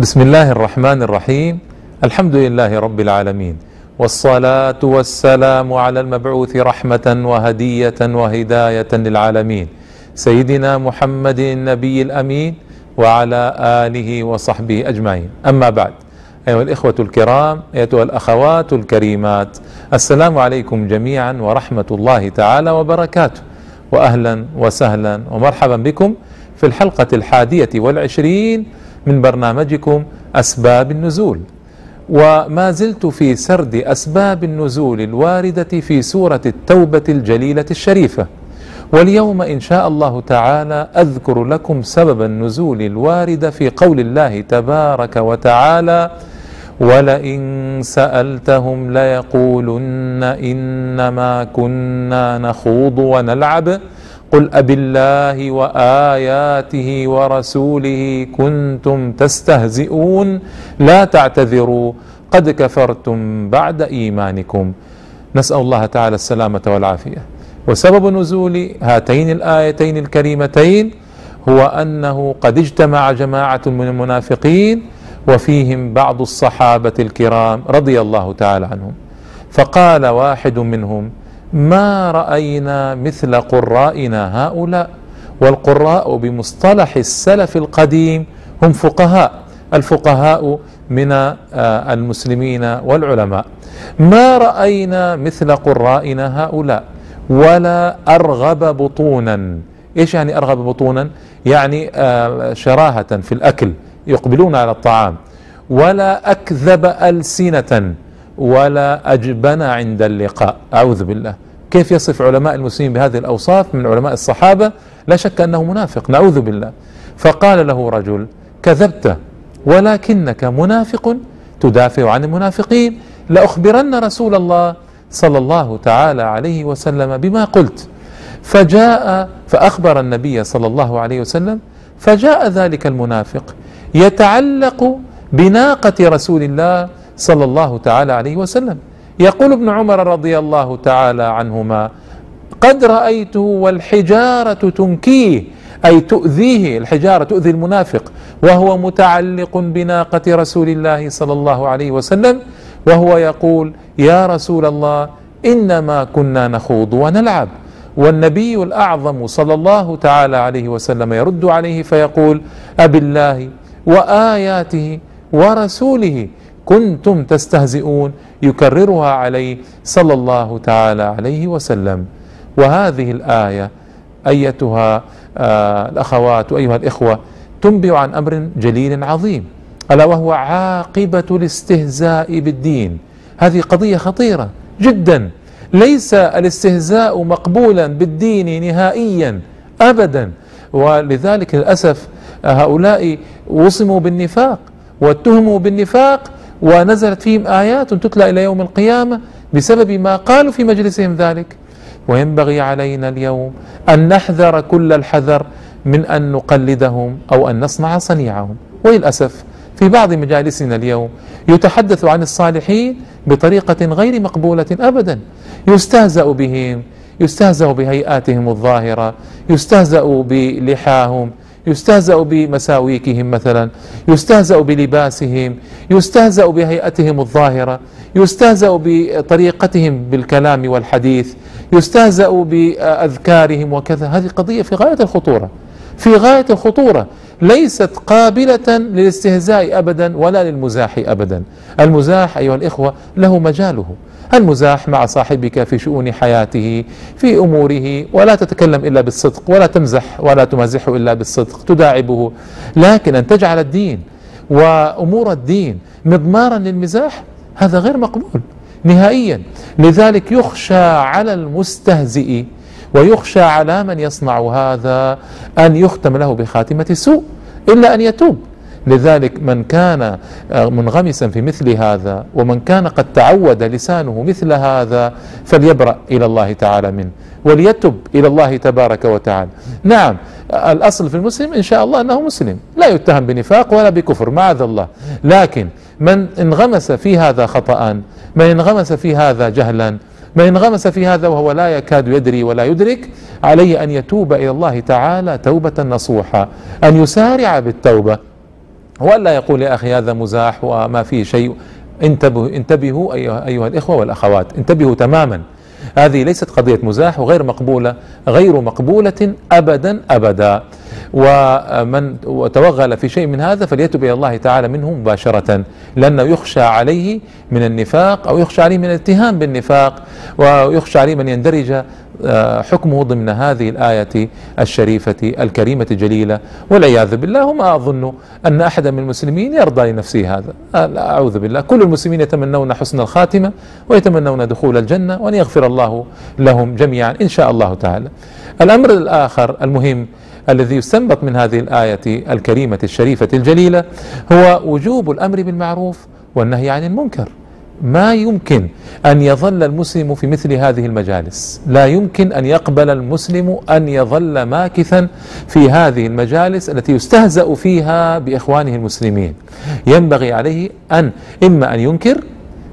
بسم الله الرحمن الرحيم الحمد لله رب العالمين والصلاة والسلام على المبعوث رحمة وهدية وهداية للعالمين سيدنا محمد النبي الأمين وعلى آله وصحبه أجمعين أما بعد أيها الإخوة الكرام أيها الأخوات الكريمات السلام عليكم جميعا ورحمة الله تعالى وبركاته وأهلا وسهلا ومرحبا بكم في الحلقة الحادية والعشرين من برنامجكم أسباب النزول. وما زلت في سرد أسباب النزول الواردة في سورة التوبة الجليلة الشريفة. واليوم إن شاء الله تعالى أذكر لكم سبب النزول الوارد في قول الله تبارك وتعالى ولئن سألتهم ليقولن إنما كنا نخوض ونلعب قل أب الله وآياته ورسوله كنتم تستهزئون لا تعتذروا قد كفرتم بعد إيمانكم. نسأل الله تعالى السلامة والعافية. وسبب نزول هاتين الآيتين الكريمتين هو أنه قد اجتمع جماعة من المنافقين وفيهم بعض الصحابة الكرام رضي الله تعالى عنهم. فقال واحد منهم ما رأينا مثل قرائنا هؤلاء؟ والقراء بمصطلح السلف القديم هم فقهاء. الفقهاء من آه، المسلمين والعلماء. ما رأينا مثل قرائنا هؤلاء؟ ولا أرغب بطونا. إيش يعني أرغب بطونا؟ يعني آه، شراهة في الأكل يقبلون على الطعام. ولا أكذب ألسنة. ولا أجبن عند اللقاء. أعوذ بالله. كيف يصف علماء المسلمين بهذه الأوصاف من علماء الصحابة؟ لا شك أنه منافق. نعوذ بالله. فقال له رجل كذبت ولكنك منافق تدافع عن المنافقين. لأخبرن رسول الله صلى الله تعالى عليه وسلم بما قلت. فجاء فأخبر النبي صلى الله عليه وسلم فجاء ذلك المنافق يتعلق بناقة رسول الله صلى الله تعالى عليه وسلم. يقول ابن عمر رضي الله تعالى عنهما قد رأيته والحجارة تنكيه أي تؤذيه الحجارة تؤذي المنافق وهو متعلق بناقة رسول الله صلى الله عليه وسلم وهو يقول يا رسول الله إنما كنا نخوض ونلعب. والنبي الأعظم صلى الله تعالى عليه وسلم يرد عليه فيقول أب الله وآياته ورسوله كنتم تستهزئون يكررها عليه صلى الله تعالى عليه وسلم. وهذه الآية أيتها آه الأخوات وأيها الإخوة تنبئ عن أمر جليل عظيم ألا وهو عاقبة الاستهزاء بالدين. هذه قضية خطيرة جدا. ليس الاستهزاء مقبولا بالدين نهائيا أبدا. ولذلك للأسف هؤلاء وصموا بالنفاق واتهموا بالنفاق ونزلت فيهم آيات تتلى إلى يوم القيامة بسبب ما قالوا في مجلسهم ذلك. وينبغي علينا اليوم أن نحذر كل الحذر من أن نقلدهم أو أن نصنع صنيعهم. وللأسف في بعض مجالسنا اليوم يتحدث عن الصالحين بطريقة غير مقبولة أبدا. يستهزأ بهم يستهزأ بهيئاتهم الظاهرة يستهزأ بلحاهم يستهزأ بمساويكهم مثلا يستهزأ بلباسهم يستهزأ بهيئتهم الظاهرة يستهزأ بطريقتهم بالكلام والحديث يستهزأ بأذكارهم وكذا. هذه قضية في غاية الخطورة في غاية الخطورة. ليست قابلة للاستهزاء أبدا ولا للمزاح أبدا. المزاح أيها الإخوة له مجاله. المزاح مع صاحبك في شؤون حياته في أموره ولا تتكلم إلا بالصدق ولا تمزح ولا تمازحه إلا بالصدق تداعبه. لكن أن تجعل الدين وأمور الدين مضمارا للمزاح هذا غير مقبول. نهائيا لذلك يخشى على المستهزئ ويخشى على من يصنع هذا أن يختم له بخاتمة سوء إلا أن يتوب. لذلك من كان آه، منغمسا في مثل هذا ومن كان قد تعود لسانه مثل هذا فليبرأ إلى الله تعالى منه وليتب إلى الله تبارك وتعالى. نعم الأصل في المسلم إن شاء الله أنه مسلم لا يتهم بنفاق ولا بكفر معاذ الله. لكن من انغمس في هذا خطأ من انغمس في هذا جهلا من انغمس في هذا وهو لا يكاد يدري ولا يدرك عليه أن يتوب إلى الله تعالى توبة نصوحة أن يسارع بالتوبة. ولا يقول يا أخي هذا مزاح وما فيه شيء. انتبهوا انتبهوا أيها, أيها الإخوة والأخوات انتبهوا تماما. هذه ليست قضية مزاح وغير مقبولة غير مقبولة أبدا أبدا. ومن توغل في شيء من هذا فليتب إلى الله تعالى منه مباشرة لأنه يخشى عليه من النفاق أو يخشى عليه من الاتهام بالنفاق ويخشى عليه من يندرج آه، حكمه ضمن هذه الآية الشريفة الكريمة الجليلة. والعياذ بالله وما أظن أن أحدا من المسلمين يرضى لنفسه هذا. أعوذ بالله. كل المسلمين يتمنون حسن الخاتمة ويتمنون دخول الجنة وأن يغفر الله لهم جميعا إن شاء الله تعالى. الأمر الآخر المهم الذي يستنبط من هذه الآية الكريمة الشريفة الجليلة هو وجوب الأمر بالمعروف والنهي عن المنكر. ما يمكن أن يظل المسلم في مثل هذه المجالس. لا يمكن أن يقبل المسلم أن يظل ماكثا في هذه المجالس التي يستهزأ فيها بإخوانه المسلمين. ينبغي عليه أن إما أن ينكر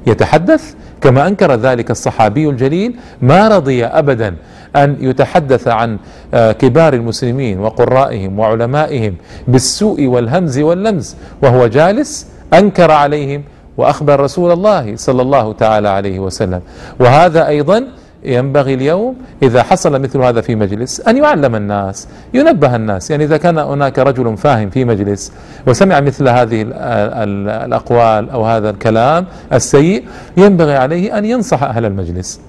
يتحدث كما أنكر ذلك الصحابي الجليل ما رضي ابدا أن يتحدث عن آه، كبار المسلمين وقرائهم وعلمائهم بالسوء والهمز واللمز وهو جالس أنكر عليهم وأخبر رسول الله صلى الله تعالى عليه وسلم. وهذا أيضا ينبغي اليوم إذا حصل مثل هذا في مجلس أن يعلم الناس ينبه الناس. يعني إذا كان هناك رجل فاهم في مجلس وسمع مثل هذه الأقوال أو هذا الكلام السيء ينبغي عليه أن ينصح أهل المجلس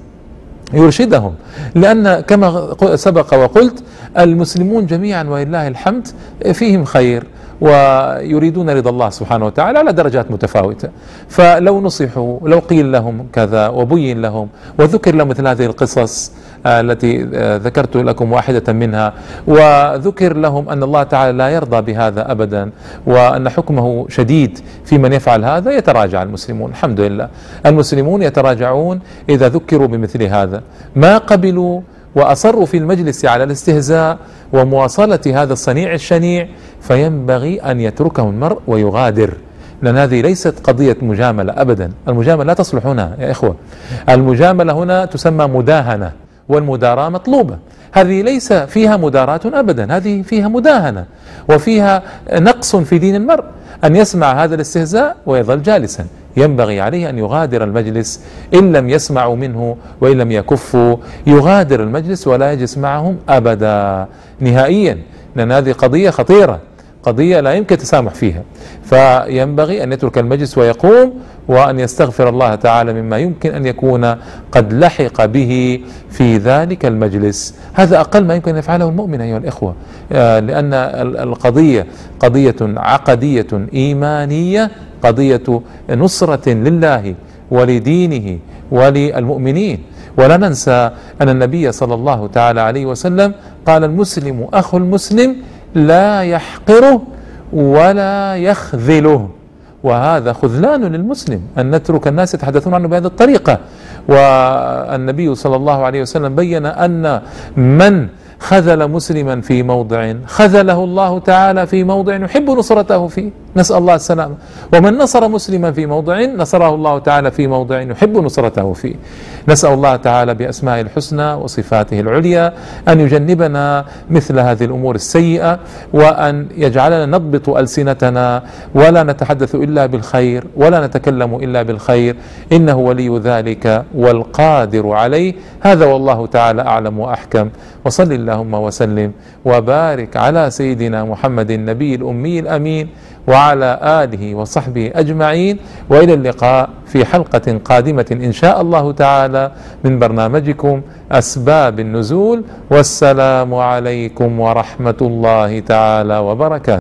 يرشدهم. لأن كما سبق وقلت المسلمون جميعا ولله الحمد فيهم خير. ويريدون رضا الله سبحانه وتعالى على درجات متفاوتة. فلو نصحوا لو قيل لهم كذا وبين لهم وذكر لهم مثل هذه القصص آه، التي آه، ذكرت لكم واحدة منها وذكر لهم أن الله تعالى لا يرضى بهذا أبدا وأن حكمه شديد في من يفعل هذا يتراجع المسلمون. الحمد لله. المسلمون يتراجعون إذا ذكروا بمثل هذا. ما قبلوا وأصروا في المجلس على الاستهزاء ومواصلة هذا الصنيع الشنيع فينبغي أن يتركه المرء ويغادر. لأن هذه ليست قضية مجاملة أبدا. المجاملة لا تصلح هنا يا إخوة. المجاملة هنا تسمى مداهنة والمداراة مطلوبة. هذه ليس فيها مداراة أبدا هذه فيها مداهنة وفيها نقص في دين المرء. أن يسمع هذا الاستهزاء ويظل جالسا. ينبغي عليه أن يغادر المجلس إن لم يسمعوا منه وإن لم يكفوا. يغادر المجلس ولا يجلس معهم أبدا. نهائيا لأن هذه قضية خطيرة قضية لا يمكن التسامح فيها. فينبغي أن يترك المجلس ويقوم وأن يستغفر الله تعالى مما يمكن أن يكون قد لحق به في ذلك المجلس. هذا أقل ما يمكن أن يفعله المؤمن أيها الإخوة. آه، لأن القضية قضية عقدية إيمانية قضية نصرة لله ولدينه وللمؤمنين. ولا ننسى أن النبي صلى الله تعالى عليه وسلم قال المسلم أخو المسلم لا يحقره ولا يخذله. وهذا خذلان للمسلم أن نترك الناس يتحدثون عنه بهذه الطريقة. والنبي صلى الله عليه وسلم بين أن من خذل مسلما في موضع خذله الله تعالى في موضع يحب نصرته فيه. نسأل الله السلامة. ومن نصر مسلما في موضع نصره الله تعالى في موضع يحب نصرته فيه. نسأل الله تعالى بأسماء الحسنى وصفاته العليا أن يجنبنا مثل هذه الأمور السيئة وأن يجعلنا نضبط ألسنتنا ولا نتحدث إلا بالخير ولا نتكلم إلا بالخير. إنه ولي ذلك والقادر عليه. هذا والله تعالى أعلم وأحكم. وصل اللهم وسلم وبارك على سيدنا محمد النبي الأمي الأمين. وعلى آله وصحبه أجمعين وإلى اللقاء في حلقة قادمة إن شاء الله تعالى من برنامجكم أسباب النزول والسلام عليكم ورحمة الله تعالى وبركاته.